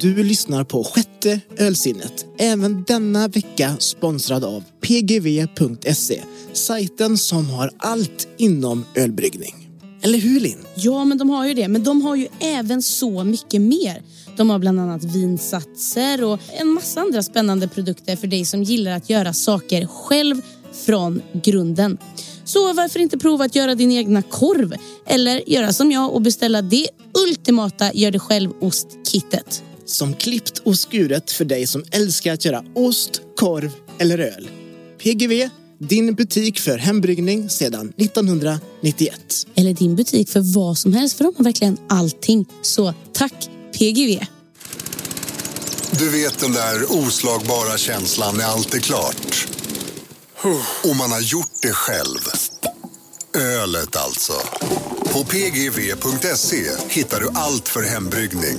Du lyssnar på sjätte ölsinnet. Även denna vecka sponsrad av pgv.se. Sajten som har allt inom ölbryggning. Eller hur Linn? Ja, men de har ju det. Men de har ju även så mycket mer. De har bland annat vinsatser och en massa andra spännande produkter för dig som gillar att göra saker själv från grunden. Så varför inte prova att göra din egna korv? Eller göra som jag och beställa det ultimata gör det själv-ostkittet. Som klippt och skuret för dig som älskar att göra ost, korv eller öl. PGV, din butik för hembryggning sedan 1991. Eller din butik för vad som helst, för de har verkligen allting. Så tack PGV! Du vet den där oslagbara känslan när allt är klart. Och man har gjort det själv. Ölet alltså. På pgv.se hittar du allt för hembryggning.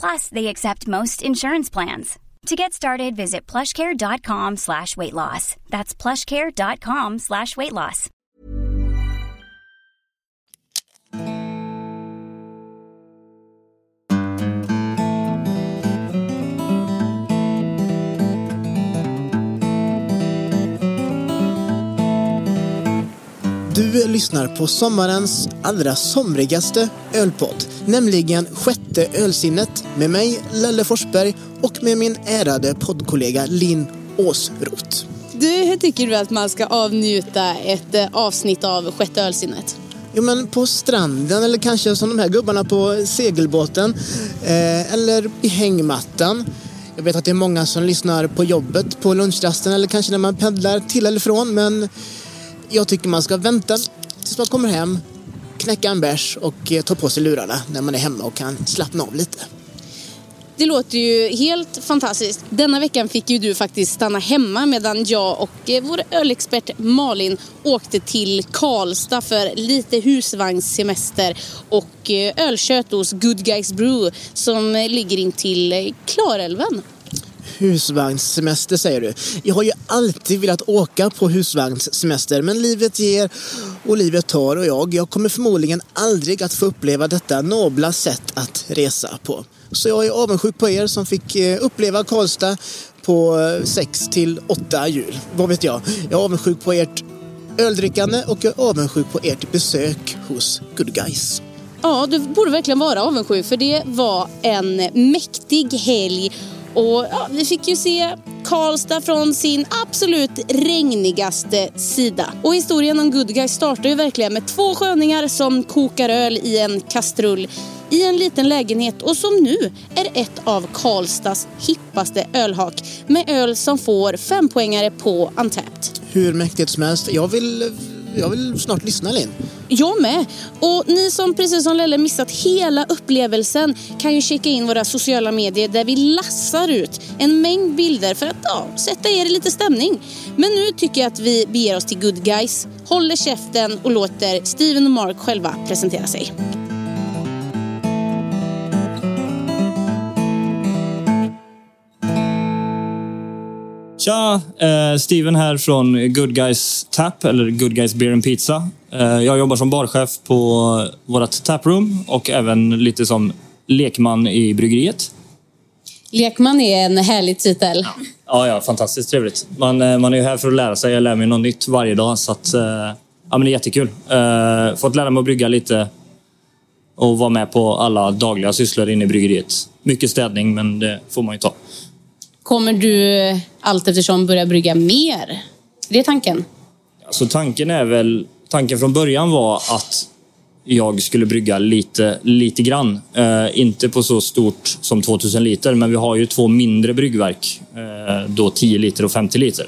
Plus, they accept most insurance plans. To get started, visit plushcare.com slash weight loss. That's plushcare.com slash weight loss. Du lyssnar på sommarens allra somrigaste ölpodd, nämligen Sjätte ölsinnet med mig, Lelle Forsberg och med min ärade poddkollega Linn Åsroth. Du, hur tycker du att man ska avnjuta ett eh, avsnitt av Sjätte ölsinnet? Jo men på stranden eller kanske som de här gubbarna på segelbåten. Eh, eller i hängmattan. Jag vet att det är många som lyssnar på jobbet på lunchrasten eller kanske när man pendlar till eller från. Men jag tycker man ska vänta tills man kommer hem, knäcka en bärs och eh, ta på sig lurarna när man är hemma och kan slappna av lite. Det låter ju helt fantastiskt. Denna veckan fick ju du faktiskt stanna hemma medan jag och eh, vår ölexpert Malin åkte till Karlstad för lite husvagnssemester och eh, ölkött hos Good Guys Brew som ligger in till Klarälven. Husvagnssemester säger du. Jag har ju alltid velat åka på husvagnssemester men livet ger och livet tar och jag, jag kommer förmodligen aldrig att få uppleva detta nobla sätt att resa på. Så jag är avundsjuk på er som fick eh, uppleva Karlstad på eh, 6 till 8 jul. Vad vet jag? Jag är avundsjuk på ert öldrickande och jag är avundsjuk på ert besök hos Good Guys. Ja, du borde verkligen vara avundsjuk för det var en mäktig helg och ja, vi fick ju se Karlstad från sin absolut regnigaste sida. Och historien om Good Guys startar ju verkligen med två sköningar som kokar öl i en kastrull i en liten lägenhet och som nu är ett av Karlstads hippaste ölhak med öl som får fempoängare på Untapped. Hur mäktigt som helst. Jag vill, jag vill snart lyssna Linn. Jag med. Och ni som precis som Lelle missat hela upplevelsen kan ju checka in våra sociala medier där vi lassar ut en mängd bilder för att ja, sätta er i lite stämning. Men nu tycker jag att vi beger oss till Good Guys, håller käften och låter Steven och Mark själva presentera sig. Tja! Eh, Steven här från Good Guys Tap, eller Good Guys Beer and Pizza. Eh, jag jobbar som barchef på vårt taproom och även lite som lekman i bryggeriet. Lekman är en härlig titel. Ja, ja, fantastiskt trevligt. Man, eh, man är ju här för att lära sig. Jag lär mig något nytt varje dag. Så att, eh, ja, men det är jättekul. Eh, fått lära mig att brygga lite och vara med på alla dagliga sysslor inne i bryggeriet. Mycket städning, men det får man ju ta. Kommer du eh, allt eftersom börja brygga mer? Det är tanken. Alltså tanken är väl... Tanken från början var att jag skulle brygga lite, lite grann. Eh, inte på så stort som 2000 liter, men vi har ju två mindre bryggverk. Eh, då 10 liter och 50 liter.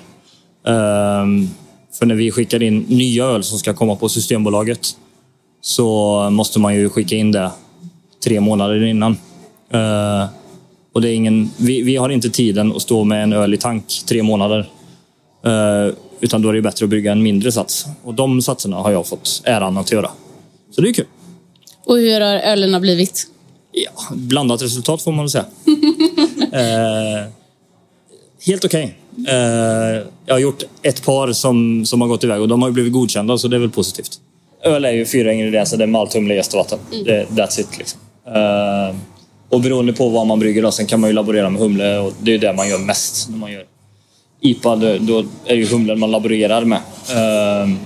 Eh, för när vi skickar in nya öl som ska komma på Systembolaget så måste man ju skicka in det tre månader innan. Eh, Eh, Och det är ingen, vi, vi har inte tiden att stå med en öl i tank tre månader. Eh, utan då är det bättre att brygga en mindre sats. Och de satserna har jag fått äran att göra. Så det är kul. Och hur har ölerna blivit? Ja, blandat resultat får man väl säga. eh, helt okej. Okay. Eh, jag har gjort ett par som, som har gått iväg och de har blivit godkända så det är väl positivt. Öl är ju fyra ingredienser. Det är malt, humle, jäst och vatten. Mm. Det, that's it. Liksom. Uh, och beroende på vad man brygger då, sen kan man ju laborera med humle och det är det man gör mest när man gör IPA. Då är det ju humlen man laborerar med. Ehm,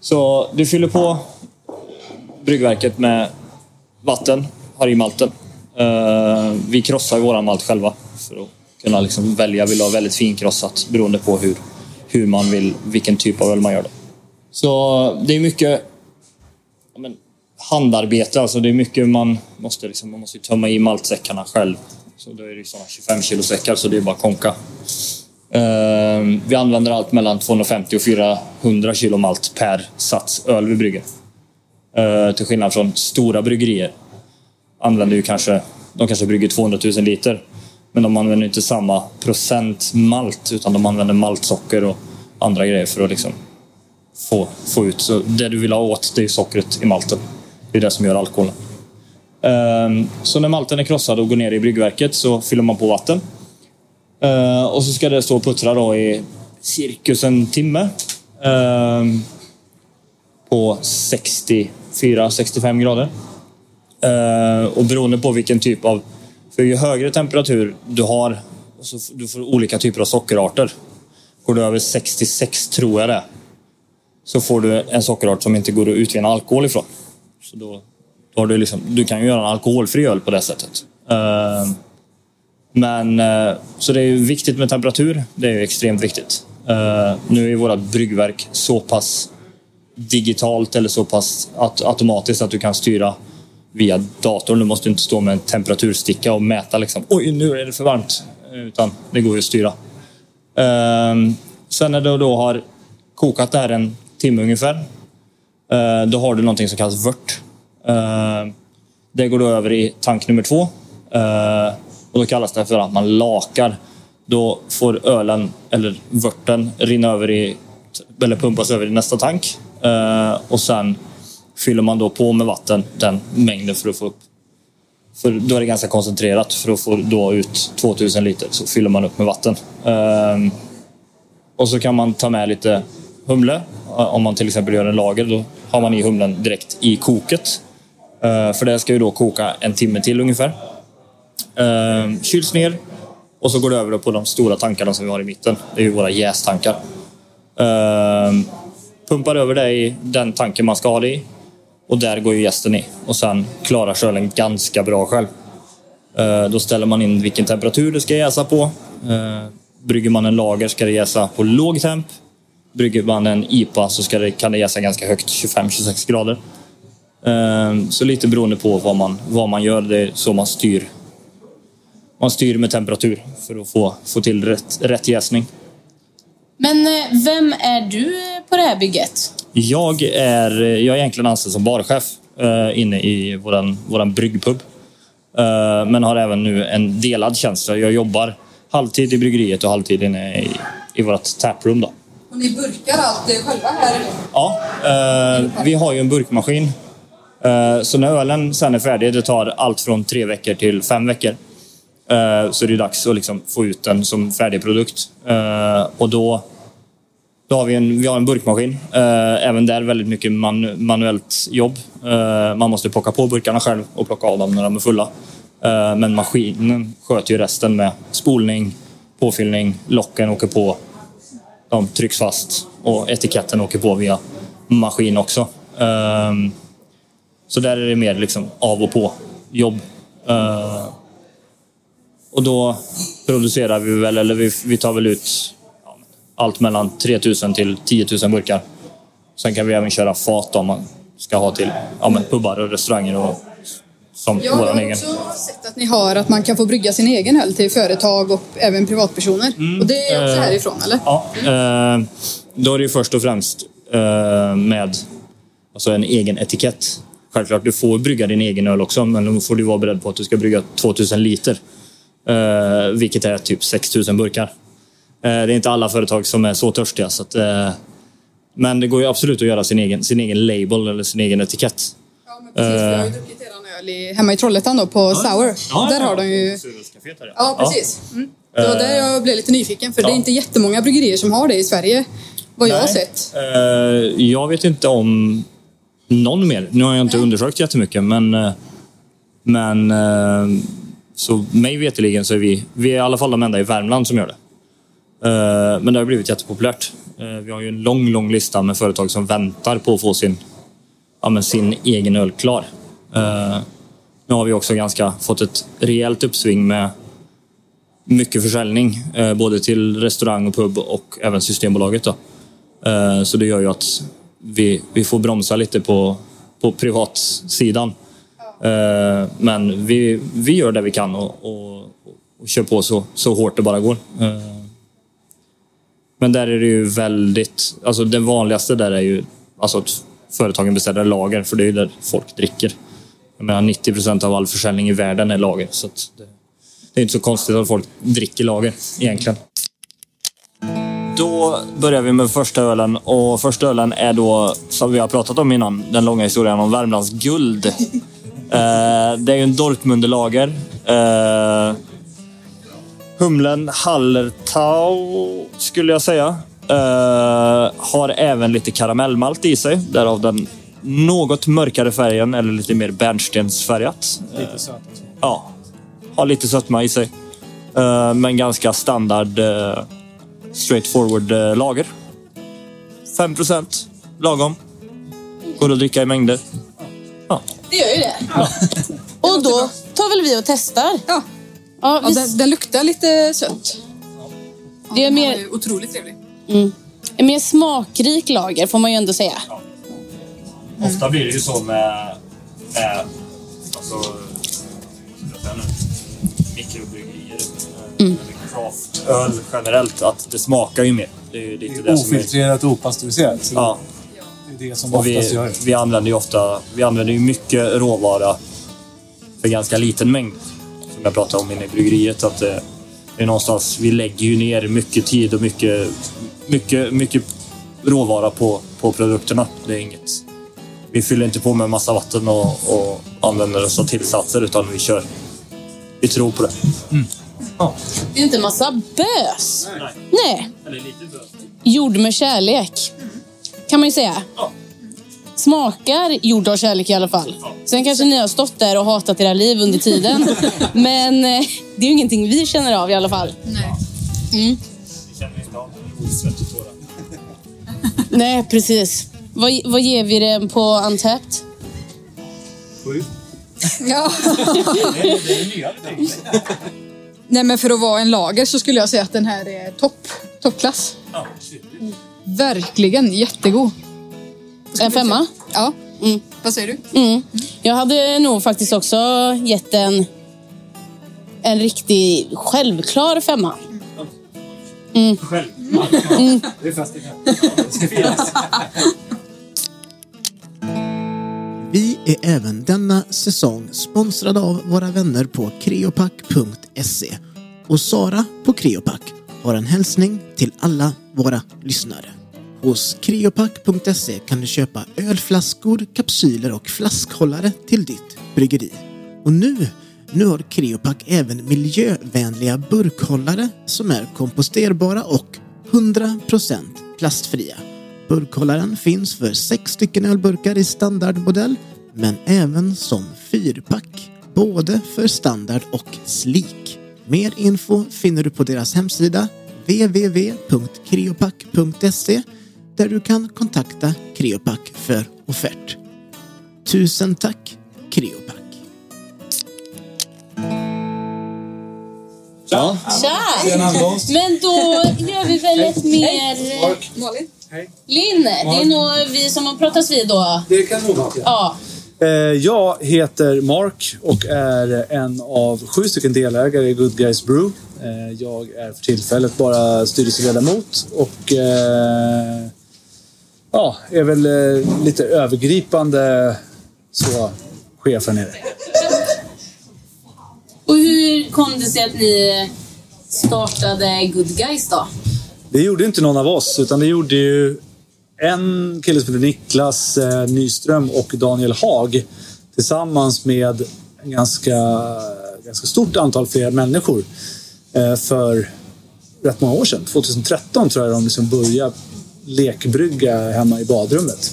så du fyller på bryggverket med vatten, har i malten. Ehm, vi krossar ju våran malt själva för att kunna liksom välja. Vill ha väldigt finkrossat beroende på hur, hur man vill, vilken typ av öl man gör. Då. Så det är mycket men, handarbete. Alltså det är mycket man måste, liksom, man måste tömma i maltsäckarna själv. Så då är det sådana 25 kilo säckar så det är bara konka. Ehm, vi använder allt mellan 250 och 400 kilo malt per sats öl vi brygger. Ehm, till skillnad från stora bryggerier. Använder ju kanske, de kanske brygger 200 000 liter. Men de använder inte samma procent malt utan de använder maltsocker och andra grejer för att liksom få, få ut. Så det du vill ha åt det är sockret i malten. Det är det som gör alkoholen. Ehm, så när malten är krossad och går ner i bryggverket så fyller man på vatten. Ehm, och så ska det stå och puttra då i cirkus en timme. Ehm, på 64-65 grader. Och beroende på vilken typ av... För ju högre temperatur du har, så du får olika typer av sockerarter. Går du över 66 tror jag det så får du en sockerart som inte går att utvinna alkohol ifrån. Så då, då har du, liksom, du kan ju göra en alkoholfri öl på det sättet. Uh, men uh, Så det är viktigt med temperatur. Det är extremt viktigt. Uh, nu är vårt bryggverk så pass digitalt eller så pass automatiskt att du kan styra via datorn. Du måste inte stå med en temperatursticka och mäta liksom. Oj, nu är det för varmt. Utan det går ju att styra. Sen när du då har kokat det här en timme ungefär. Eh, då har du någonting som kallas vört. Eh, det går då över i tank nummer två. Eh, och då kallas det för att man lakar. Då får ölen, eller vörten, rinna över i, eller pumpas över i nästa tank. Och sen fyller man då på med vatten den mängden för att få upp för då är det ganska koncentrerat för att få då ut 2000 liter så fyller man upp med vatten. Och så kan man ta med lite humle. Eh, om man till exempel gör en lager, då har man i humlen direkt i koket. Eh, för det ska ju då koka en timme till ungefär. Eh, Kyls ner och så går det över på de stora tankarna som vi har i mitten. Det är ju våra jästankar. Pumpar över det i den tanken man ska ha det i. Och där går ju gästen i. Och sen klarar kölen ganska bra själv. Då ställer man in vilken temperatur det ska jäsa på. Brygger man en lager ska det jäsa på låg temp. Brygger man en IPA så ska det, kan det jäsa ganska högt, 25-26 grader. Ehm, så lite beroende på vad man, vad man gör, det är så man styr. Man styr med temperatur för att få, få till rätt, rätt jäsning. Men eh, vem är du på det här bygget? Jag är, jag är egentligen anställd som barchef uh, inne i våran, våran bryggpub. Uh, men har även nu en delad tjänst. Jag jobbar halvtid i bryggeriet och halvtid inne i, i vårt taproom. Då. Ni burkar allt själva här? Ja, eh, vi har ju en burkmaskin. Eh, så när ölen sen är färdig, det tar allt från tre veckor till fem veckor. Eh, så det är dags att liksom få ut den som färdig produkt. Eh, och då, då har vi en, vi har en burkmaskin. Eh, även där väldigt mycket man, manuellt jobb. Eh, man måste plocka på burkarna själv och plocka av dem när de är fulla. Eh, men maskinen sköter ju resten med spolning, påfyllning, locken åker på de trycks fast och etiketten åker på via maskin också. Um, så där är det mer liksom av och på jobb. Uh, och då producerar vi väl, eller vi, vi tar väl ut allt mellan 3000 till 10 000 burkar. Sen kan vi även köra fat om man ska ha till ja, men pubbar och restauranger och som jag har egen. också sett att ni har att man kan få brygga sin egen öl till företag och även privatpersoner. Mm, och det är också eh, härifrån, eller? Ja, eh, då är det ju först och främst eh, med alltså en egen etikett. Självklart, du får brygga din egen öl också, men då får du vara beredd på att du ska brygga 2000 liter. Vilket är typ 6000 burkar. Det är inte alla företag som är så törstiga. Så att, men det går ju absolut att göra sin egen, sin egen label eller sin egen etikett. Ja, men precis. Vi har ju druckit öl i, hemma i Trollhättan då, på Sour. där har de ju... Ja, precis. Mm. Det var där jag blev lite nyfiken, för det är inte jättemånga bryggerier som har det i Sverige. Vad jag har Nej. sett. Eh, jag vet inte om någon mer. Nu har jag inte undersökt jättemycket, men... eh, men eh, så mig veterligen så är vi, vi är i alla fall de enda i Värmland som gör det. Eh, men det har blivit jättepopulärt. Eh, vi har ju en lång, lång lista med företag som väntar på att få sin, ja, men sin egen öl klar. Eh, nu har vi också ganska fått ett rejält uppsving med mycket försäljning, eh, både till restaurang och pub och även Systembolaget. Då. Eh, Så det gör ju att vi, vi får bromsa lite på, på privatsidan. Eh, Men vi, vi gör det vi kan och, och, och kör på så, så hårt det bara går. Eh, Men där är det ju väldigt... Alltså det vanligaste där är ju alltså att företagen beställer lager, för det är ju där folk dricker. Jag menar 90 procent av all försäljning i världen är lager. Så det, det är inte så konstigt att folk dricker lager egentligen. Då börjar vi med första ölen och första ölen är då, som vi har pratat om innan, den långa historien om Värmlands guld. Eh, det är ju en Dortmunderlager. Eh, humlen Hallertau skulle jag säga. Eh, har även lite karamellmalt i sig, därav den något mörkare färgen eller lite mer bärnstensfärgat. Lite söt också. Ja, har lite sötma i sig. Eh, men ganska standard uh, straightforward lager. 5 lagom. Går att dricka i mängder. Ja. Det gör ju det. Och då tar väl vi och testar. Ja, Ja, ja vi, den, den luktar lite sött. Ja, Det är mer- otroligt trevlig. en mer smakrik lager får man ju ändå säga. Ofta blir det ju så med, med alltså, nu? mikrobryggerier. eh, Eller craftöl generellt. Att det smakar ju mer. Det är ju lite det är... Ofiltrerat och opastöriserat. Ja. Det är det som Och vi, gör vi använder ju ofta vi använder ju mycket råvara för ganska liten mängd. Som jag pratade om inne i bryggeriet. Att det är någonstans, vi lägger ju ner mycket tid och mycket, mycket, mycket råvara på, på produkterna. Det är inget, vi fyller inte på med massa vatten och, och använder oss av tillsatser utan vi kör. Vi tror på det. Det är inte en massa bös. Nej. Nej, Eller lite bös. gjord med kärlek. Kan man ju säga. Ja. Smakar gjord av kärlek i alla fall. Sen kanske ni har stått där och hatat era liv under tiden. Men eh, det är ju ingenting vi känner av i alla fall. Nej. Mm. Vi känner inte av tårar. Nej, precis. Vad, vad ger vi den på Untapped? Sju. Ja. Det är det nya. Nej, men för att vara en lager så skulle jag säga att den här är topp, toppklass. Ja. Verkligen jättegod. En femma? Ja. Mm. Vad säger du? Mm. Jag hade nog faktiskt också gett en, en riktig självklar femma. Själv. Det är fest i Vi är även denna säsong sponsrade av våra vänner på creopack.se. Och Sara på Creopack har en hälsning till alla våra lyssnare. Hos creopack.se kan du köpa ölflaskor, kapsyler och flaskhållare till ditt bryggeri. Och nu, nu har Creopack även miljövänliga burkhållare som är komposterbara och 100% plastfria. Burkhållaren finns för sex stycken ölburkar i standardmodell men även som fyrpack, både för standard och sleek. Mer info finner du på deras hemsida www.creopack.se där du kan kontakta Creopack för offert. Tusen tack Creopack! Ja. Tja! Ankomst. Men då gör vi väl ett mer... Malin? Linn, det är nog vi som har pratats vid då. Det kan nog vara. Ja. Eh, Jag heter Mark och är en av sju stycken delägare i Good Guys Brew. Eh, Jag är för tillfället bara styrelseledamot och eh, ja, är väl lite övergripande så chef här nere. Och hur kom det sig att ni startade Good Guys då? Det gjorde inte någon av oss, utan det gjorde ju en kille som heter Niklas eh, Nyström och Daniel Haag tillsammans med en ganska, ganska stort antal fler människor eh, för rätt många år sedan. 2013 tror jag de liksom började lekbrygga hemma i badrummet.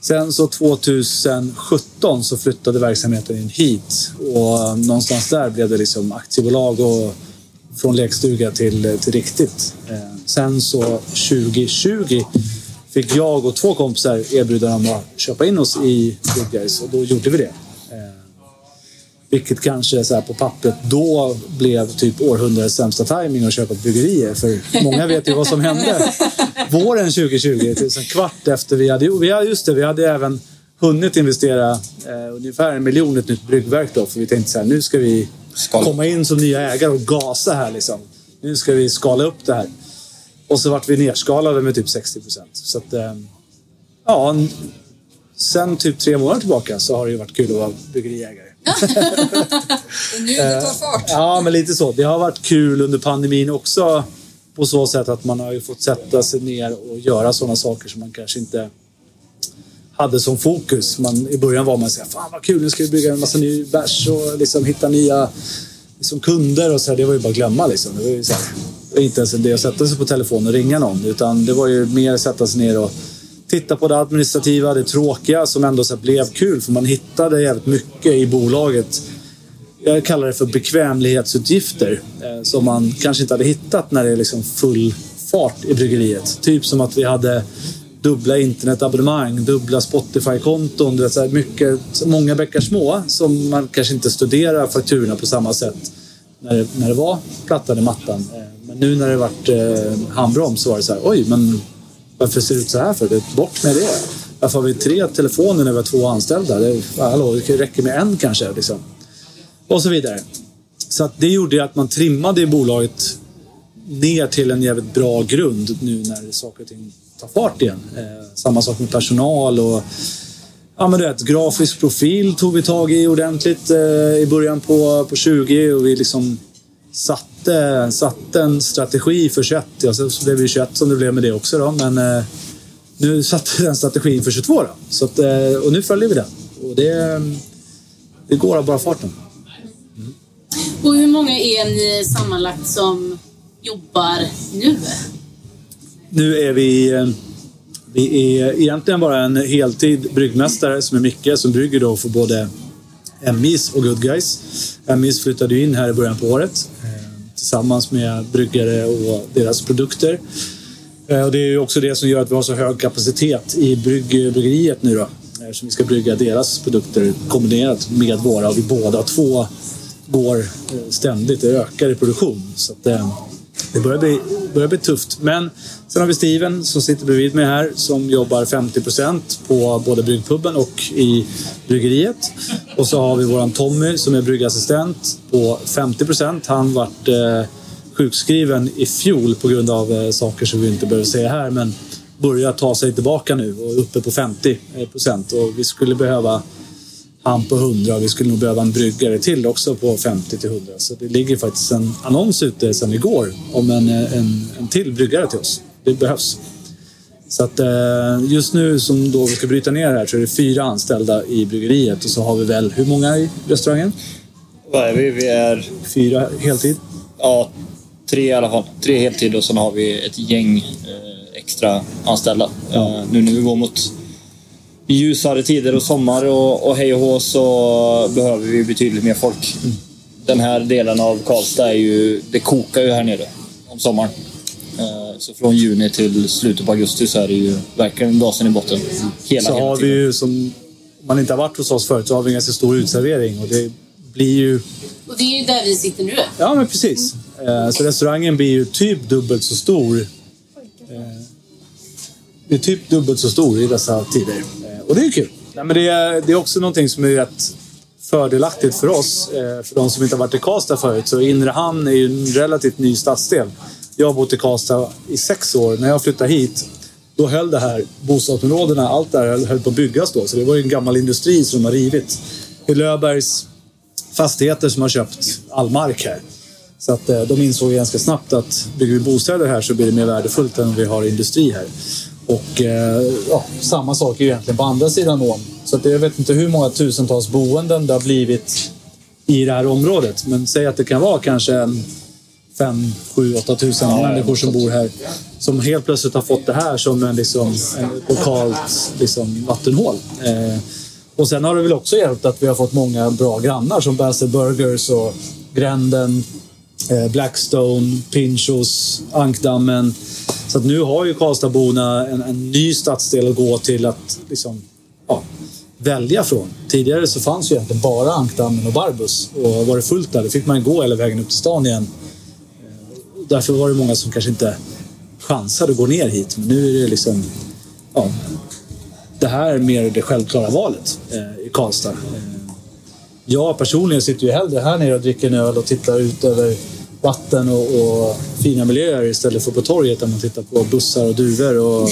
Sen så 2017 så flyttade verksamheten in hit och eh, någonstans där blev det liksom aktiebolag och från lekstuga till, till riktigt. Eh, sen så 2020 fick jag och två kompisar erbjudande om att köpa in oss i Good Guys och då gjorde vi det. Eh, vilket kanske så på pappret då blev typ århundradets sämsta timing att köpa bryggerier. För många vet ju vad som hände våren 2020. En kvart efter vi hade... Vi hade just det, vi hade även hunnit investera eh, ungefär en miljon i ett nytt bryggverk då. För vi tänkte så här, nu ska vi Skala. komma in som nya ägare och gasa här liksom. Nu ska vi skala upp det här. Och så vart vi nerskalade med typ 60 procent. Så att, eh, ja, sen typ tre månader tillbaka så har det ju varit kul att vara bryggeriägare. nu det tar fart. Ja, men lite så. Det har varit kul under pandemin också på så sätt att man har ju fått sätta sig ner och göra sådana saker som man kanske inte hade som fokus. Man, I början var man så här, fan vad kul, nu ska vi bygga en massa ny bärs och liksom hitta nya liksom kunder och så här, Det var ju bara att glömma liksom. Det var ju så här, inte ens det att sätta sig på telefon och ringa någon utan det var ju mer att sätta sig ner och titta på det administrativa, det tråkiga som ändå så blev kul för man hittade jävligt mycket i bolaget. Jag kallar det för bekvämlighetsutgifter eh, som man kanske inte hade hittat när det är liksom full fart i bryggeriet. Typ som att vi hade dubbla internetabonnemang, dubbla Spotify-konton. Mycket, många bäckar små som man kanske inte studerar fakturorna på samma sätt när det, när det var plattan i mattan. Eh, men nu när det varit eh, handbroms så var det så här, oj, men varför ser det ut så här för? Det, bort med det. Varför har vi tre telefoner när vi har två anställda? Det, hallå, det räcker med en kanske. Liksom. Och så vidare. Så att det gjorde att man trimmade i bolaget ner till en jävligt bra grund nu när saker och ting ta fart igen. Eh, samma sak med personal och ja, men du vet, grafisk profil tog vi tag i ordentligt eh, i början på, på 20 och vi liksom satte, satte en strategi för 21. Ja, så blev det 21 som det blev med det också då, men eh, nu satte vi den strategin för 22 då. Så att, eh, och nu följer vi den. Och det, det går av bara farten. Mm. Och hur många är ni sammanlagt som jobbar nu? Nu är vi... Eh, vi är egentligen bara en heltid bryggmästare som är Micke som brygger då för både MI's och Good Guys. MI's flyttade in här i början på året eh, tillsammans med bryggare och deras produkter. Eh, och det är också det som gör att vi har så hög kapacitet i brygg, bryggeriet nu då. Eftersom vi ska brygga deras produkter kombinerat med våra och vi båda två går ständigt, ökar i produktion. Så att, det börjar bli, börjar bli tufft. Men sen har vi Steven som sitter bredvid mig här som jobbar 50% på både bryggpubben och i bryggeriet. Och så har vi våran Tommy som är bryggassistent på 50% Han vart eh, sjukskriven i fjol på grund av eh, saker som vi inte behöver säga här. Men börjar ta sig tillbaka nu och är uppe på 50% Och vi skulle behöva han på 100 och vi skulle nog behöva en bryggare till också på 50 till 100. Så det ligger faktiskt en annons ute sedan igår om en, en, en till bryggare till oss. Det behövs. Så att eh, just nu som då vi ska bryta ner här så är det fyra anställda i bryggeriet och så har vi väl, hur många i restaurangen? Vad är vi? Vi är... Fyra heltid? Ja, tre i alla fall. Tre heltid och sen har vi ett gäng eh, extra anställda. Ja. Eh, nu när vi går mot ljusare tider och sommar och, och hej och hå så behöver vi betydligt mer folk. Mm. Den här delen av Karlstad är ju, det kokar ju här nere om sommaren. Eh, så från juni till slutet på augusti så är det ju verkligen gasen i botten. Hela, så har vi ju, som om man inte har varit hos oss förut, så har vi en ganska stor utservering och det blir ju... Och det är ju där vi sitter nu. Ja, men precis. Mm. Så restaurangen blir ju typ dubbelt så stor. Eh, det är typ dubbelt så stor i dessa tider. Och det är ju kul. Nej, men det, är, det är också någonting som är rätt fördelaktigt för oss. Eh, för de som inte har varit i Karlstad förut. Så Inre Hamn är ju en relativt ny stadsdel. Jag har bott i Karlstad i sex år. När jag flyttade hit då höll det här bostadsområdena, allt det här höll på att byggas då. Så det var ju en gammal industri som de har rivit. I Löfbergs fastigheter som har köpt all mark här. Så att eh, de insåg ganska snabbt att bygger vi bostäder här så blir det mer värdefullt än om vi har industri här. Och eh, ja, samma sak är egentligen på andra sidan ån. Så att jag vet inte hur många tusentals boenden det har blivit i det här området. Men säg att det kan vara kanske en 5, 7, 8 tusen ja, människor som bor här. Som helt plötsligt har fått det här som en, liksom, en lokalt liksom, vattenhål. Eh, och sen har det väl också hjälpt att vi har fått många bra grannar som Bassel Burgers och Gränden, eh, Blackstone, Pinchos, Ankdammen. Så att nu har ju Karlstadborna en, en ny stadsdel att gå till att liksom, ja, välja från. Tidigare så fanns ju egentligen bara Ankdammen och Barbus. Och var det fullt där, då fick man gå hela vägen upp till stan igen. Därför var det många som kanske inte chansade att gå ner hit. Men nu är det liksom... Ja, det här är mer det självklara valet eh, i Karlstad. Eh, jag personligen sitter ju hellre här nere och dricker en öl och tittar ut över vatten och, och, fina miljöer istället för på torget där man tittar på bussar och duvor och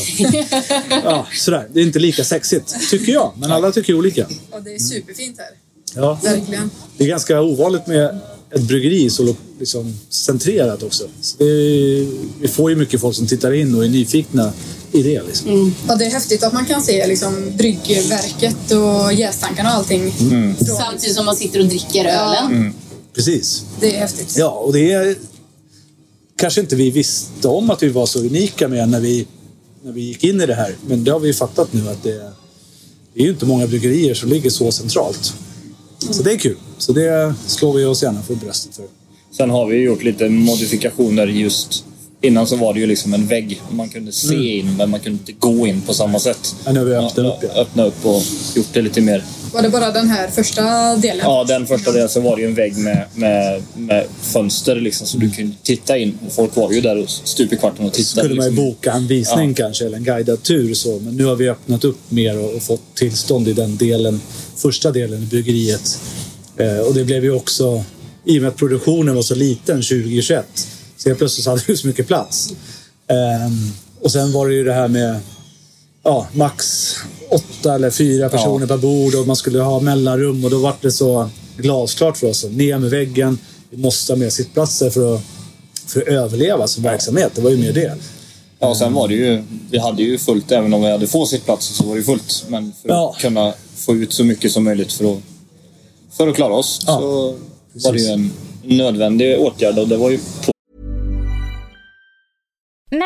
ja, sådär. Det är inte lika sexigt, tycker jag. Men alla tycker olika. Och det är superfint här. Ja. Verkligen. Det är ganska ovanligt med ett bryggeri så liksom centrerat också. Är, vi får ju mycket folk som tittar in och är nyfikna i det. Liksom. Mm. Ja, det är häftigt att man kan se liksom, bryggverket och jästankarna och allting. Mm. Samtidigt som man sitter och dricker ölen. Mm. Precis. Det är häftigt. Ja, och det är kanske inte vi visste om att vi var så unika med när vi, när vi gick in i det här. Men det har vi fattat nu att det, det är ju inte många bryggerier som ligger så centralt. Så det är kul. Så det slår vi oss gärna för bröstet för. Sen har vi gjort lite modifikationer just Innan så var det ju liksom en vägg. Man kunde se mm. in men man kunde inte gå in på samma sätt. Ja, nu har vi öppnat upp ja. Öppnat upp och gjort det lite mer var det bara den här första delen? Ja, den första delen så var det ju en vägg med, med, med fönster liksom, så du kunde titta in. folk var ju där stup i kvarten och tittade. skulle man ju liksom. boka en visning ja. kanske, eller en guidad tur. Så. Men nu har vi öppnat upp mer och, och fått tillstånd i den delen, första delen i bryggeriet. Eh, och det blev ju också, i och med att produktionen var så liten 2021, så helt plötsligt hade vi så mycket plats. Eh, och sen var det ju det här med ja, max åtta eller fyra personer per bord och man skulle ha mellanrum och då var det så glasklart för oss. Ner med väggen. Vi måste ha mer sittplatser för att, för att överleva som verksamhet. Det var ju mer det. Ja, och sen var det ju, vi hade ju fullt, även om vi hade få sittplatser så var det fullt. Men för ja. att kunna få ut så mycket som möjligt för att, för att klara oss ja, så precis. var det ju en nödvändig åtgärd och det var ju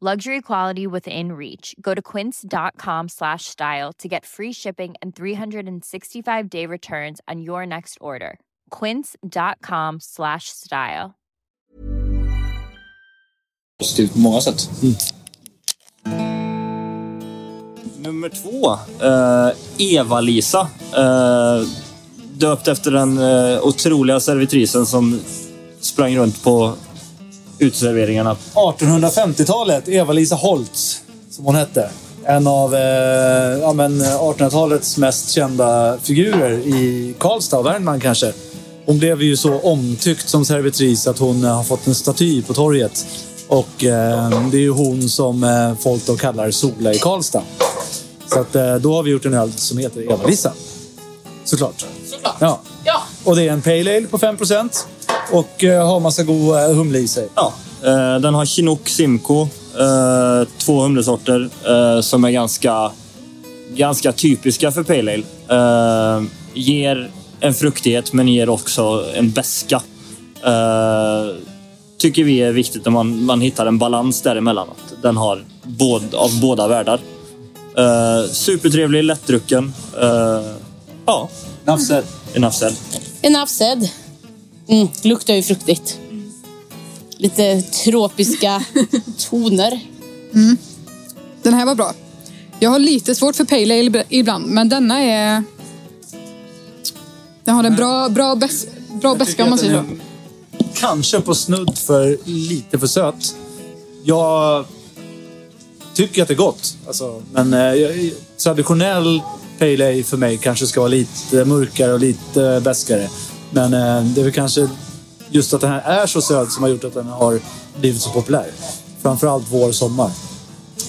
luxury quality within reach go to quince.com slash style to get free shipping and 365 day returns on your next order quince.com slash style positivt på många sätt mm. Nummer två, uh, Eva-Lisa. Uh, döpt efter den eh, otroliga servitrisen som sprang runt på uteserveringarna. 1850-talet, Eva-Lisa Holtz, som hon hette. En av eh, ja, 1800-talets mest kända figurer i Karlstad och Värmland kanske. Hon blev ju så omtyckt som servitris att hon har fått en staty på torget. Och eh, det är ju hon som eh, folk då kallar Sola i Karlstad. Så att, eh, då har vi gjort en öl som heter Eva-Lisa. Såklart. Såklart. Ja. ja. Och det är en Pale Ale på 5 och uh, har massa god uh, humle i sig. Ja. Uh, den har Chinook Simcoe. Uh, två humlesorter som är ganska, ganska typiska för Pale Ale. ger en fruktighet men ger också en beska. tycker vi är viktigt när man, man hittar en balans däremellan. Att den har båd, av båda världar. Uh, supertrevlig, lättdrucken. Uh, ja. Nafsel. Enough said. Enough said. Mm, luktar ju fruktigt. Lite tropiska toner. Den här var bra. Jag har lite svårt för Pale Ale ibla- ibland, men denna är... Den har en bra, bra, bäs, bra beska om man säger så. Kanske på snudd för lite för söt. Jag tycker att det är gott. Alltså, men eh, traditionell Pale Ale för mig kanske ska vara lite mörkare och lite bäskare. Men eh, det är väl kanske just att den här är så söt som har gjort att den har blivit så populär. Framförallt vår, sommar.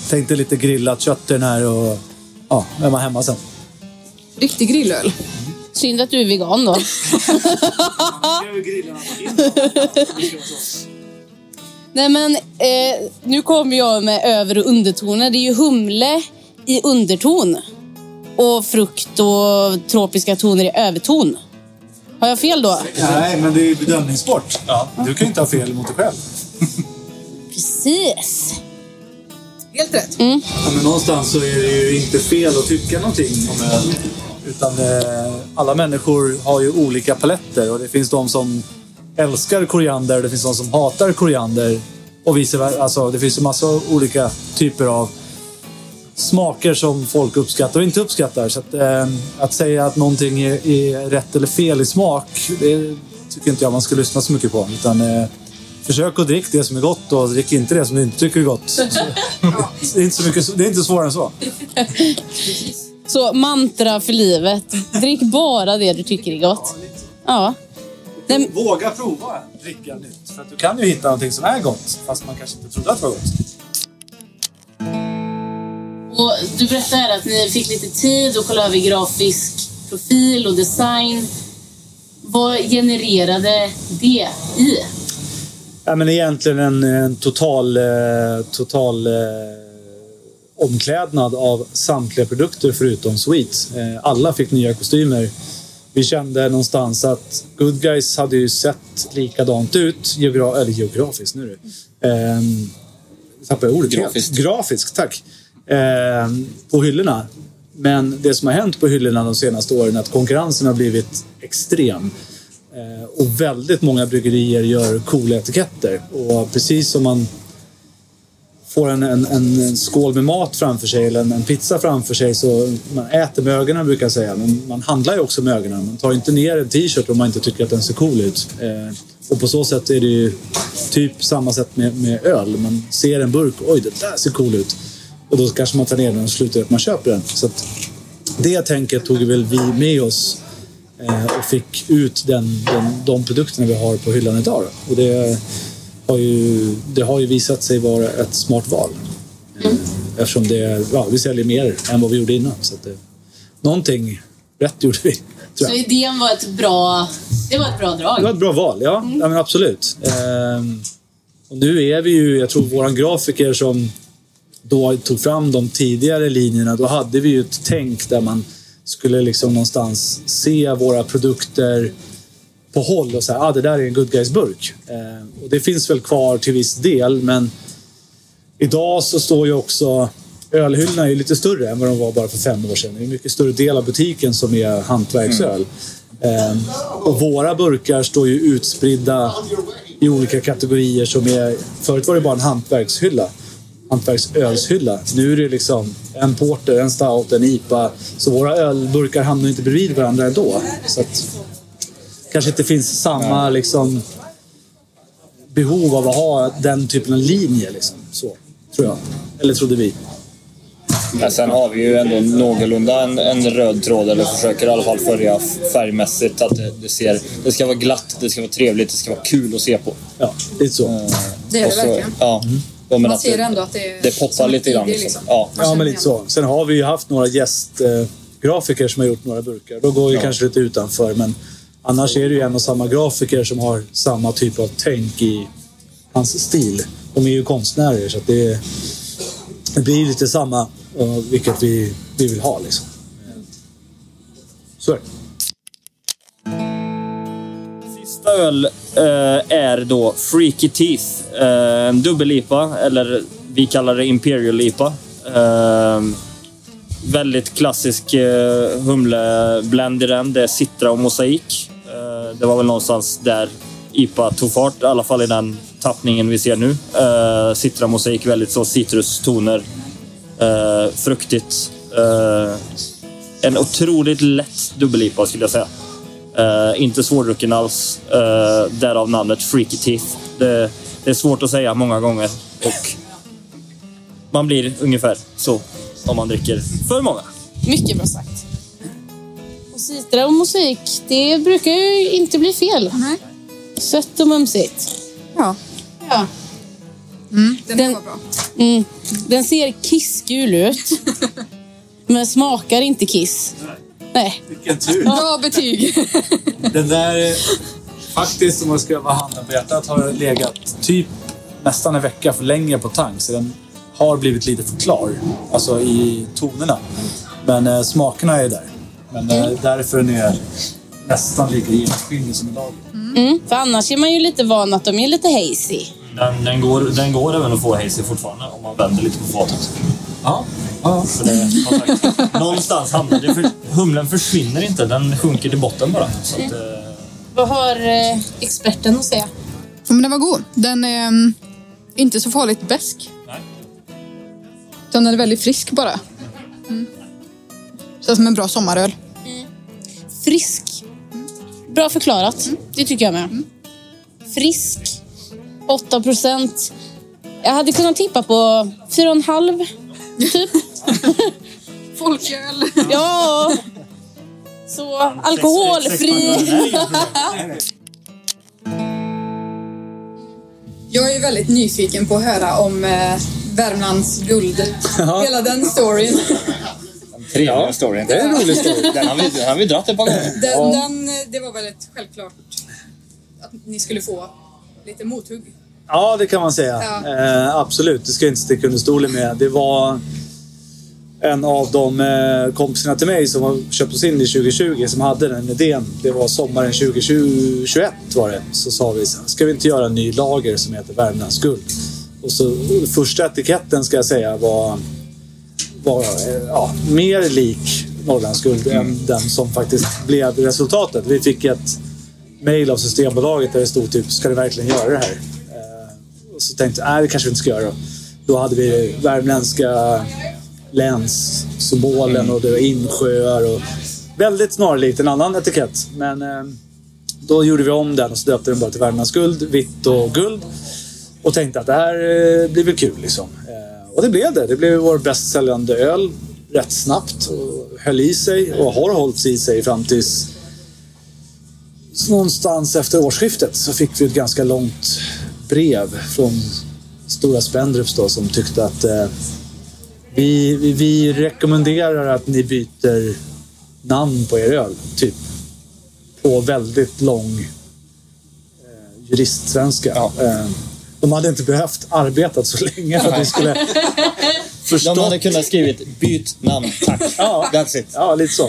Tänkte lite grillat kött i den här och ja, är man hemma sen. Riktig grillöl. Synd att du är vegan då. Nej men, eh, nu kommer jag med över och undertoner. Det är ju humle i underton. Och frukt och tropiska toner i överton. Har jag fel då? Nej, men det är ju bedömningssport. Ja. Du kan ju inte ha fel mot dig själv. Precis. Helt rätt. Ja, men någonstans så är det ju inte fel att tycka någonting om öl. Utan eh, alla människor har ju olika paletter och det finns de som älskar koriander och det finns de som hatar koriander. Och vice versa. Alltså, det finns ju massa olika typer av smaker som folk uppskattar och inte uppskattar. Så att, eh, att säga att någonting är, är rätt eller fel i smak, det tycker inte jag man ska lyssna så mycket på. Utan, eh, försök att dricka det som är gott och drick inte det som du inte tycker är gott. Det, är inte så mycket, det är inte svårare än så. Så mantra för livet. Drick bara det du tycker är gott. Ja. Nej, Våga prova dricka nytt. För att du kan ju hitta någonting som är gott, fast man kanske inte trodde att det var gott. Du berättade att ni fick lite tid att kolla över grafisk profil och design. Vad genererade det i? Ja, men egentligen en, en total, eh, total eh, omklädnad av samtliga produkter förutom Sweet. Eh, alla fick nya kostymer. Vi kände någonstans att Good Guys hade ju sett likadant ut, geogra eller geografiskt nu du. Eh, tappade jag ordet helt. Grafiskt. Grafiskt, tack. Eh, på hyllorna. Men det som har hänt på hyllorna de senaste åren är att konkurrensen har blivit extrem. Eh, Och väldigt många bryggerier gör coola etiketter. Och precis som man får en, en, en skål med mat framför sig eller en, en pizza framför sig så man äter med ögonen brukar jag säga. Men man handlar ju också med ögonen. Man tar inte ner en t-shirt om man inte tycker att den ser cool ut. Eh, och på så sätt är det ju typ samma sätt med, med öl. Man ser en burk, oj det där ser cool ut. Och då kanske man tar ner den och slutar att man köper den. Så det tänket tog väl vi med oss eh, och fick ut den, den, de produkterna vi har på hyllan idag. Och det har, ju, det har ju visat sig vara ett smart val. Eh, Eftersom det, ja, vi säljer mer än vad vi gjorde innan. Så det, någonting rätt gjorde vi. Så idén var ett bra, det var ett bra Det var drag. ett bra val, ja. ja men absolut. Ehm, och nu är vi ju, jag tror våran grafiker som då tog fram de tidigare linjerna, då hade vi ju ett tänk där man skulle liksom någonstans se våra produkter på håll och säga ah, det där är en Good Guys-burk. Ehm, och det finns väl kvar till viss del, men idag så står ju också ölhyllorna är ju lite större än vad de var bara för fem år sedan. Det är en mycket större del av butiken som är hantverksöl. Ehm, och våra burkar står ju utspridda i olika kategorier som är... Förut var det bara en hantverkshylla. Hantverksölshylla. Nu är det liksom en porter, en stout, en IPA. Så våra ölburkar hamnar inte bredvid varandra ändå. Så att kanske inte finns samma liksom, behov av att ha den typen av linje. Liksom. Så, tror jag. Eller trodde vi. Men sen har vi ju ändå någorlunda en, en röd tråd, eller försöker i alla fall följa färgmässigt. Att det, det, ser, det ska vara glatt, det ska vara trevligt, det ska vara kul att se på. Ja, lite så. Det är det så- verkligen. Ja. Ja, men Man ser det, ändå att det det poppar lite grann. idé, Liksom. Ja. Ja, men lite så. Sen har vi ju haft några gästgrafiker som har gjort några burkar. Då går ju Ja. kanske lite utanför, men annars är det ju en och samma grafiker som har samma typ av tänk i hans stil. De är ju konstnärer, så att det, det blir lite samma, uh, vilket vi, vi vill ha. Liksom. Så är det. Sista öl eh, Eh, är då Freaky Teeth. Eh, en dubbel-IPA, eller vi kallar det Imperial IPA. Eh, väldigt klassisk humleblend i den. Det är citra och mosaik. Det var väl någonstans där IPA tog fart, i alla fall i den tappningen vi ser nu. Eh, citra mosaik, väldigt så citrustoner. Fruktigt. En otroligt lätt dubbel-IPA skulle jag säga. Eh, inte svårdrucken alls. Eh, därav namnet Freaky Teeth. Det, det är svårt att säga många gånger. Och man blir ungefär så om man dricker för många. Mycket bra sagt. Och citra och musik, det brukar ju inte bli fel. Nej. Sött och mumsigt. Ja. Ja. Den, Den- var bra. Mm. Den ser kissgul ut. men smakar inte kiss. Nej. Vilken tur. Bra betyg. Den där, faktiskt om man ska vara handen på hjärtat, har legat typ nästan en vecka för länge på tank. Så den har blivit lite för klar. Alltså i tonerna. Men eh, smakerna är där. Men eh, därför den är nästan lika genomskinlig som en lager. Mm. För annars är man ju lite van att de är lite hazy. Den, den, går, den går även att få hazy fortfarande om man vänder lite på fatet. Ja. Ja. För det, sagt, någonstans hamnar det. För, humlen försvinner inte, den sjunker till botten bara. Så att, eh, Vad har eh, experten att säga? Ja, Men den var god. Den är mm, inte så farligt besk. Nej. Den är väldigt frisk bara. Mm. Känns som en bra sommaröl. Frisk. Bra förklarat. Det tycker jag med. Frisk. 8 procent. Jag hade kunnat tippa på 4,5 typ. Folköl. Ja. Så alkoholfri. Jag är väldigt nyfiken på att höra om eh, Värmlands guld. Hela den storyn. Trevliga storyn. Det är en rolig story. Den har vi, den har vi dratt ett par gånger. Den, den, eh, det var väldigt självklart att ni skulle få lite mothugg. Ja, det kan man säga. Ja. Eh, absolut, det ska jag inte sticka under stolen med. Det var en av de eh, kompisarna till mig som har köpt oss in i 2020 som hade den idén. Det var sommaren 2021 var det. Så sa vi så här, ska vi inte göra en ny lager som heter Värmlands guld? Och så och första etiketten ska jag säga var, var eh, ja, mer lik Norrlands guld än den som faktiskt blev resultatet. Vi fick ett mail av Systembolaget där det stod typ, ska du verkligen göra det här? Och så tänkte jag, nej det kanske vi inte ska göra då. Hade vi värmländska länssymbolen och det var insjöar och väldigt snarlikt en annan etikett. Men eh, då gjorde vi om den och så döpte den bara till Värmlands guld, vitt och guld. Och tänkte att det här eh, blir väl kul liksom. Eh, och det blev det. Det blev vår bäst säljande öl rätt snabbt och höll i sig och har hållit i sig fram tills någonstans efter årsskiftet så fick vi ett ganska långt brev från Stora Spendrups då som tyckte att eh, vi, vi, vi rekommenderar att ni byter namn på er öl, typ. På väldigt lång eh, juristsvenska. Eh, de hade inte behövt arbeta så länge för att vi skulle förstå. De hade kunnat skrivit byt namn, tack. Ja. That's it. Ja, lite så.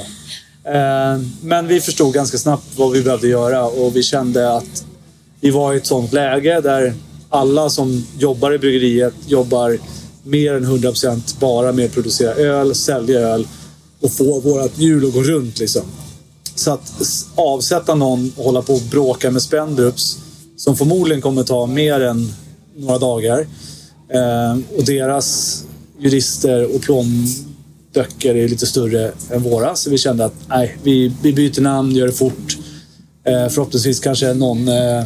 Eh, Men vi förstod ganska snabbt vad vi behövde göra och vi kände att vi var i ett sånt läge där alla som jobbar i bryggeriet jobbar mer än 100% bara med att producera öl, sälja öl och få vårt hjul att gå runt. Liksom. Så att avsätta någon och hålla på och bråka med Spendrups som förmodligen kommer ta mer än några dagar eh, och deras jurister och plånböcker är lite större än våra. Så vi kände att nej, vi, vi byter namn, gör det fort. Eh, förhoppningsvis kanske någon eh,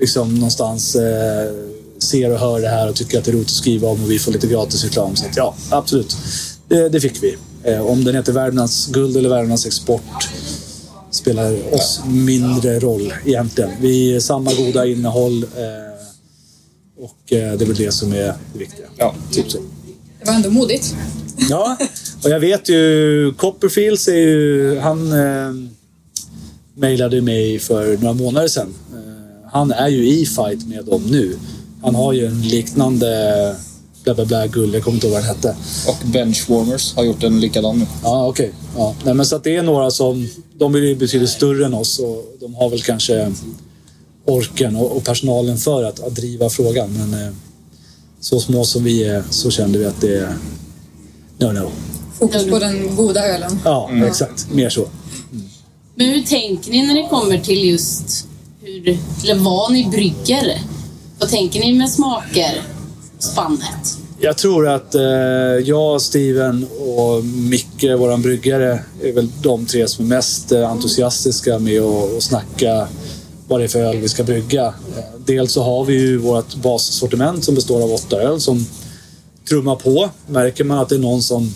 liksom någonstans eh, ser och hör det här och tycker att det är roligt att skriva om och vi får lite gratis reklam. Så att, ja, absolut. Det, det fick vi. Eh, om den heter Värmlands guld eller Värmlands export spelar oss mindre roll egentligen. Vi är samma goda innehåll eh, och eh, det är väl det som är det viktiga. Ja. Typ så. Det var ändå modigt. Ja, och jag vet ju Copperfields är ju... Han eh, mejlade mig för några månader sedan. Han är ju i fight med dem nu. Han har ju en liknande bla bla bla guld, jag kommer inte ihåg vad den hette. Och Benchwarmers har gjort en likadan nu. Ja, okej. Ja. Nej, men så att det är några som... De är ju betydligt större än oss och de har väl kanske orken och, och personalen för att, att driva frågan. Men eh, så små som vi är så kände vi att det är no, no. Fokus på den goda ölen. Ja, exakt. Mer så. Men hur tänker ni när det kommer till just hur, eller vad ni brygger? Vad tänker ni med smaker? Spannet? Jag tror att eh, jag, Steven och Micke, våran bryggare, är väl de tre som är mest eh, entusiastiska med att, att snacka vad det är för öl vi ska brygga. Eh, dels så har vi ju vårt bassortiment som består av åtta öl som trummar på. Märker man att det är någon som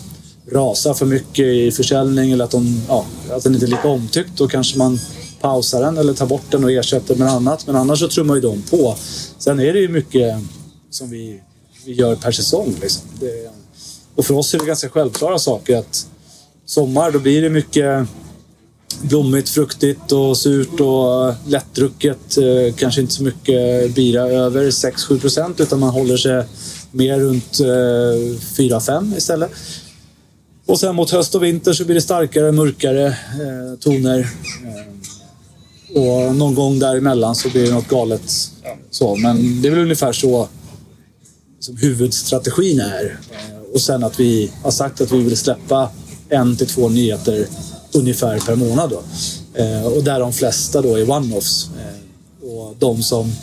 rasar för mycket i försäljning eller att, de, ja, att den inte är lika omtyckt, då kanske man pausar den eller tar bort den och ersätter med annat. Men annars så trummar ju de på. Sen är det ju mycket som vi, vi gör per säsong. Liksom. Det, och för oss är det ganska självklara saker att sommar, då blir det mycket blommigt, fruktigt och surt och lättdrucket. Eh, kanske inte så mycket bira över 6-7 procent utan man håller sig mer runt eh, 4-5 istället. Och sen mot höst och vinter så blir det starkare, mörkare eh, toner. Och någon gång däremellan så blir det något galet. Så, men det är väl ungefär så som huvudstrategin är. Eh, och sen att vi har sagt att vi vill släppa en till två nyheter ungefär per månad. Då. Eh, och där de flesta då är one-offs. Eh, och de som...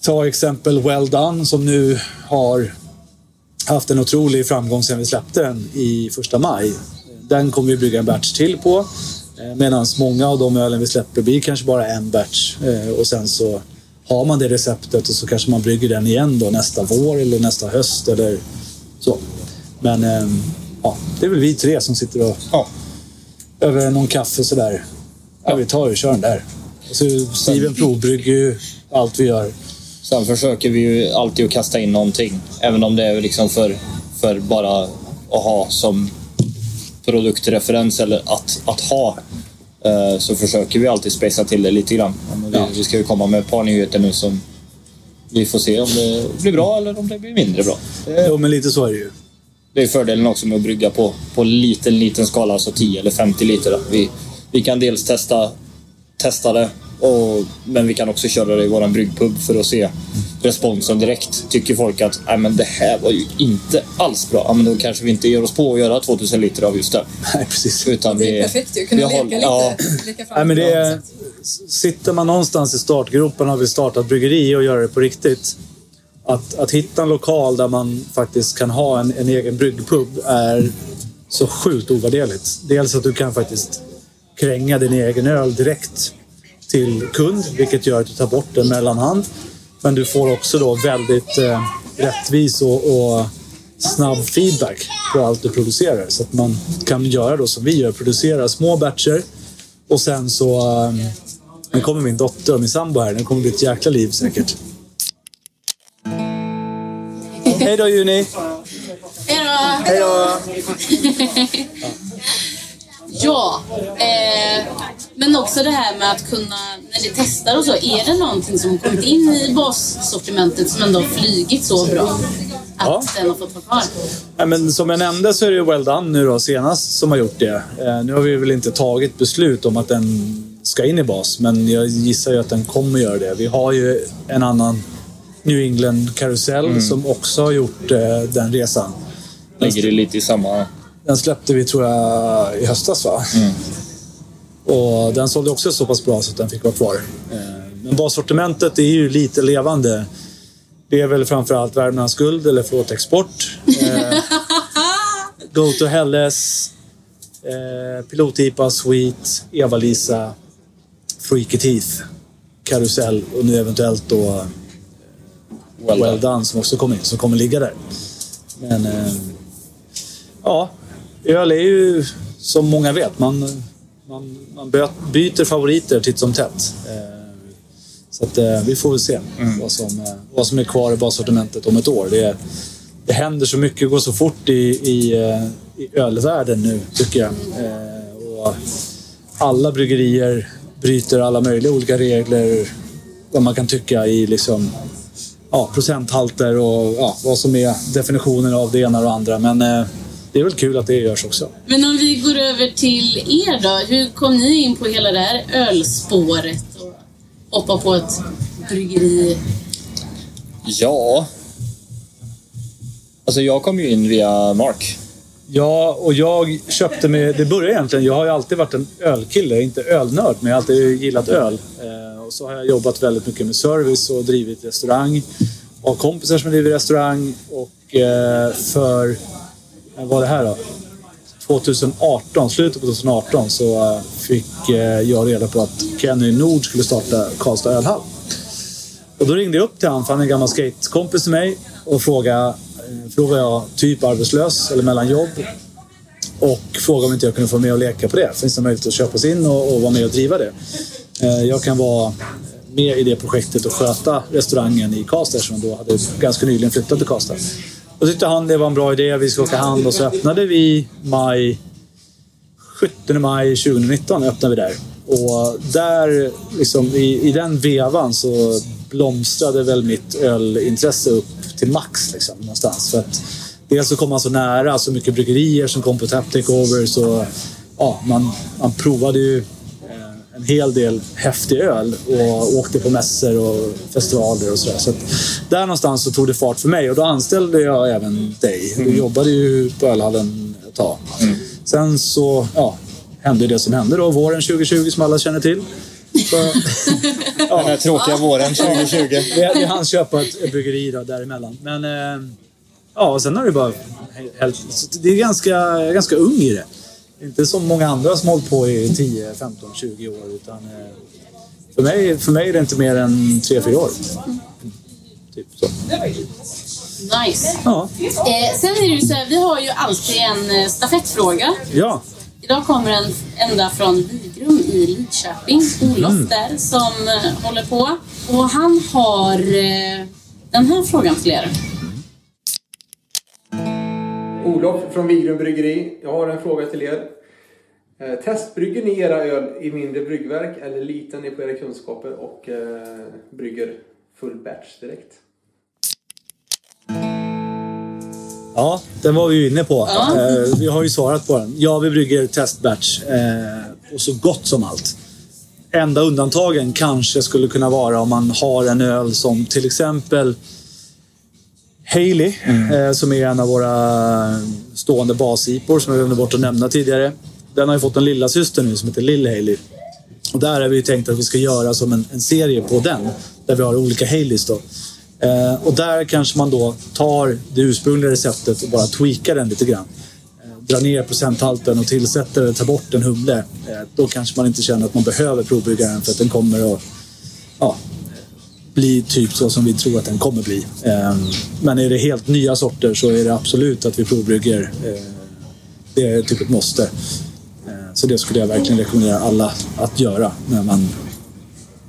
Ta exempel Well Done som nu har haft en otrolig framgång sedan vi släppte den i första maj. Den kommer vi bygga en batch till på. Medan många av de ölen vi släpper blir kanske bara en batch. Eh, Och sen så har man det receptet och så kanske man brygger den igen då nästa vår eller nästa höst eller så. Men ehm, ja, det är väl vi tre som sitter och Ja. över någon kaffe sådär. Ja, vi tar och kör den där. Och så Steven provbrygger ju allt vi gör. Sen försöker vi ju alltid att kasta in någonting. Även om det är liksom för, för bara att ha som produktreferens eller att, att ha. Eh, Så försöker vi alltid spacea till det lite grann. Ja, men Vi, vi ska ju komma med ett par nyheter nu som vi får se om det blir bra eller om det blir mindre bra. Det, Jo, men lite så är det ju. det är fördelen också med att brygga på, på liten, liten skala, alltså 10 eller 50 liter. Vi, vi kan dels testa, testa det, och, men vi kan också köra det i vår bryggpub för att se responsen direkt. Tycker folk att Nej, men det här var ju inte alls bra, ja, men då kanske vi inte ger oss på att göra 2000 liter av just det. Nej, precis. Utan Det vi, är perfekt ju. Kunna vi leka håller- lite. Ja, Leka fram Nej, men det är, sitter man någonstans i startgroparna och vill starta ett bryggeri och göra det på riktigt. Att, att hitta en lokal där man faktiskt kan ha en, en egen bryggpub är så sjukt ovärderligt. Dels att du kan faktiskt kränga din egen öl direkt till kund, vilket gör att du tar bort en mellanhand. Men du får också då väldigt eh, rättvis och, och snabb feedback på allt du producerar. Så att man kan göra då som vi gör, producera små batcher och sen så... Um, nu kommer min dotter och min sambo här. Det kommer bli ett jäkla liv säkert. Hej då Juni! Hej då! Hej då! Ja, eh, men också det här med att kunna, när ni testar och så, är det någonting som kommit in i bassortimentet som ändå har flygit så bra? Att Ja. den har fått vara kvar? Ja, men som jag nämnde så är det ju Well Done nu då senast som har gjort det. Eh, nu har vi väl inte tagit beslut om att den ska in i bas, men jag gissar ju att den kommer göra det. Vi har ju en annan New England karusell som också har gjort eh, den resan. ligger det lite i samma... Den släppte vi tror jag i höstas va? Och den sålde också så pass bra så att den fick vara kvar. Eh, Men bassortimentet är ju lite levande. Det är väl framförallt Värmlands guld, eller förlåt export. Eh, Go to Helles, eh, Pilot-IPA, Sweet, Eva-Lisa, Freaky Teeth, Karusell och nu eventuellt då eh, Well Well done. Done som också kommer in, som kommer ligga där. Men eh, ja, öl är ju som många vet, man, man, man byter favoriter titt som tätt. Eh, så att, eh, vi får väl se vad, som, eh, vad som är kvar i bassortimentet om ett år. Det, det händer så mycket, går så fort i, i, i ölvärlden nu, tycker jag. Och alla bryggerier bryter alla möjliga olika regler, vad man kan tycka i liksom ja, procenthalter och ja, vad som är definitionen av det ena och det andra. Men det är väl kul att det görs också. Men om vi går över till er då. Hur kom ni in på hela det här ölspåret? Och hoppa på ett bryggeri? Ja. Alltså jag kom ju in via Mark. Ja, och jag köpte med... Det började egentligen... Jag har ju alltid varit en ölkille, inte ölnörd, men jag har alltid gillat öl. Eh, och så har jag jobbat väldigt mycket med service och drivit restaurang. Och har kompisar som driver restaurang. Och eh, för... Vad var det här då? 2018, slutet på 2018, så eh, fick eh, jag reda på att Kenny Nord skulle starta Karlstad ölhall. Och då ringde jag upp till honom, för han är en gammal skatekompis till mig, och frågade, eh, frågade jag typ arbetslös eller mellan jobb. Och frågade om inte jag kunde få med och leka på det. Finns det möjlighet att köpa sig in och, och vara med och driva det? Jag kan vara med i det projektet och sköta restaurangen i Karlstad eftersom jag då hade ganska nyligen flyttat till Karlstad. Då tyckte han det var en bra idé, vi ska åka hand och så öppnade vi maj 17 maj 2019 öppnade vi där. Och där, liksom, i, i den vevan så blomstrade väl mitt ölintresse upp till max liksom, någonstans. För att dels så kom man så nära, så mycket bryggerier som kom på tap takeover. Så, ja, man, man provade ju en hel del häftig öl och åkte på mässor och festivaler och sådär. Så där någonstans så tog det fart för mig och då anställde jag även dig. Du jobbade ju på ölhallen ett tag. Sen så ja, hände det som hände då, våren 2020 som alla känner till. Så, Den här tråkiga våren 2020. vi, vi hann köpa ett, bryggeri då, däremellan. Men eh, ja, och sen har det bara... Det är ganska, ganska ung i det. Inte som många andra som hållit på i 10, 15, 20 år. Utan, eh, för, mig, för mig är det inte mer än 3-4 år. Typ så. Nice. Ja. Eh, sen är det ju så här, vi har ju alltid en eh, stafettfråga. ja. Idag kommer en ända från Vigrum i Lidköping. Olof Mm. där som eh, håller på. Och han har eh, den här frågan till er. Olof från Vigrum Bryggeri. Jag har en fråga till er. Eh, testbrygger ni era öl i mindre bryggverk eller litar ni på era kunskaper och eh, brygger full batch direkt? Ja, den var vi ju inne på. Eh, vi har ju svarat på den. Ja, vi brygger testbatch eh, och så gott som allt. Enda undantagen kanske skulle kunna vara om man har en öl som till exempel Haley, eh, som är en av våra stående basipor som jag glömde bort att nämna tidigare. Den har ju fått en lilla syster nu som heter Lill Haley. Och där har vi ju tänkt att vi ska göra som en, en serie på den. Där vi har olika Haleys då. Eh, och där kanske man då tar det ursprungliga receptet och bara tweakar den lite grann. Eh, drar ner procenthalten och tillsätter eller tar bort en humle. Eh, då kanske man inte känner att man behöver provbrygga den för att den kommer att ja, bli typ så som vi tror att den kommer bli. Eh, men är det helt nya sorter så är det absolut att vi provbrygger. Eh, det är typ ett måste. Eh, så det skulle jag verkligen rekommendera alla att göra när man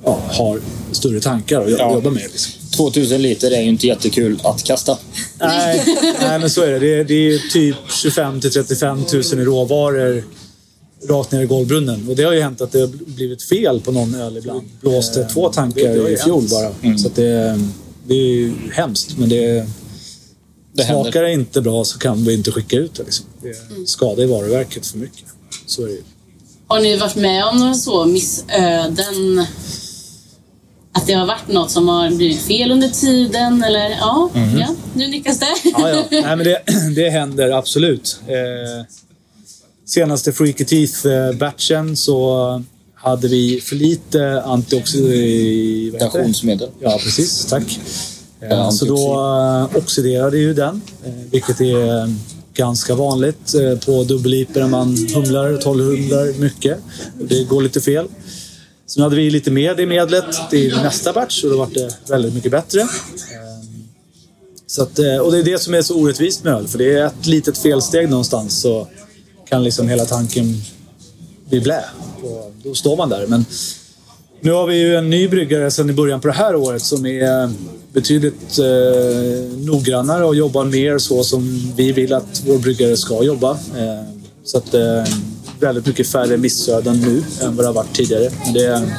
ja, har större tankar att Ja. jobba med. Liksom. 2000 liter är ju inte jättekul att kasta. Nej, nej, men så är det. Det är, det är typ 25 till 35 000 i råvaror rakt ner i golvbrunnen. Och det har ju hänt att det har blivit fel på någon öl ibland. Blåste två tankar i fjol bara. Så att det, det är ju hemskt. Men det, Det händer. smakar det inte bra så kan vi inte skicka ut det. Liksom. Det skadar i varuverket för mycket. Så är det ju. Har ni varit med om några så missöden? Att det har varit något som har blivit fel under tiden? Eller ja, ja nu nickas det. Ja, ja. Nej, men det, det händer absolut. Eh, senaste Freaky Teeth-batchen så hade vi för lite antioxidation. Oxidationsmedel. Ja, precis. Tack. Eh, Ja, så då eh, oxiderade ju den, eh, vilket är eh, ganska vanligt eh, på dubbelliper när man humlar, 12 humlar mycket. Det går lite fel. Sen hade vi lite mer i medlet till nästa batch och då var det väldigt mycket bättre. Eh, Så att, eh, och det är det som är så orättvist med öl, för det är ett litet felsteg någonstans så kan liksom hela tanken bli blä. Och då står man där. Men nu har vi ju en ny bryggare sedan i början på det här året som är betydligt eh, noggrannare och jobbar mer så som vi vill att vår bryggare ska jobba. Eh, så att eh, väldigt mycket färre missöden nu än vad det har varit tidigare. Men det,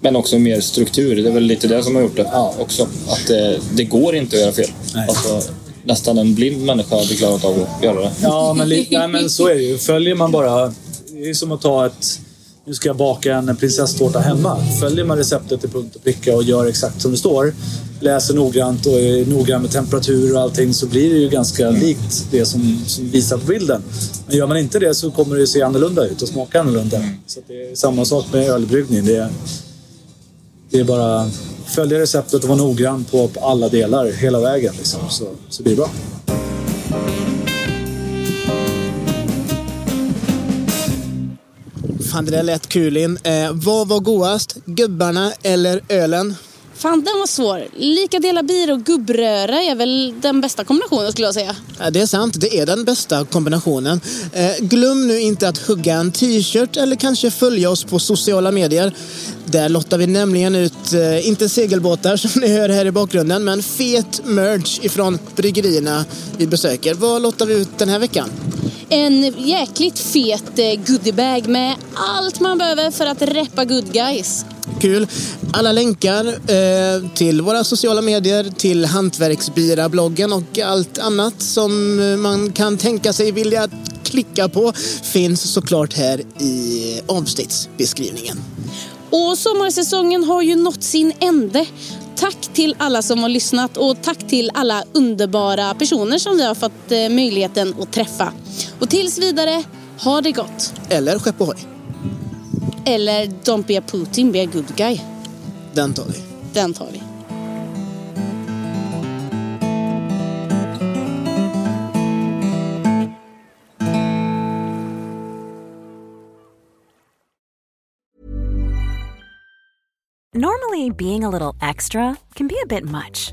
Men också mer struktur. Det är väl lite det som har gjort det Ja. också. Att det, det går inte att göra fel. Alltså, nästan en blind människa hade klarat av att göra det. Ja, men, li- nej, men så är det ju. Följer man bara... Det är som att ta ett, nu ska jag baka en prinsesstårta hemma. Följer man receptet till punkt och pricka och gör exakt som det står, läser noggrant och är noggrann med temperatur och allting så blir det ju ganska likt det som, som visar på bilden. Men gör man inte det så kommer det se annorlunda ut och smaka annorlunda. Så det är samma sak med ölbryggning. Det är, det är bara följa receptet och vara noggrann på, på alla delar hela vägen liksom, så, så blir det bra. Fan, det där lät kul in. Eh, vad var godast? Gubbarna eller ölen? Fan, den var svår. Lika delar bir och gubbröra är väl den bästa kombinationen skulle jag säga. Ja, det är sant, det är den bästa kombinationen. Eh, glöm nu inte att hugga en t-shirt eller kanske följa oss på sociala medier. Där lottar vi nämligen ut, eh, inte segelbåtar som ni hör här i bakgrunden, men fet merch ifrån bryggerierna vi besöker. Vad lottar vi ut den här veckan? En jäkligt fet eh, goodiebag med allt man behöver för att reppa good guys. Kul! Alla länkar eh, till våra sociala medier, till Hantverksbira-bloggen och allt annat som man kan tänka sig vilja klicka på finns såklart här i avsnittsbeskrivningen. Och sommarsäsongen har ju nått sin ände. Tack till alla som har lyssnat och tack till alla underbara personer som vi har fått eh, möjligheten att träffa. Och tills vidare, ha det gott. Eller skepp ohoj. Eller Don't be a Putin, be a good guy. Den tar vi. Den tar vi. Normally, being a little extra can be a bit much,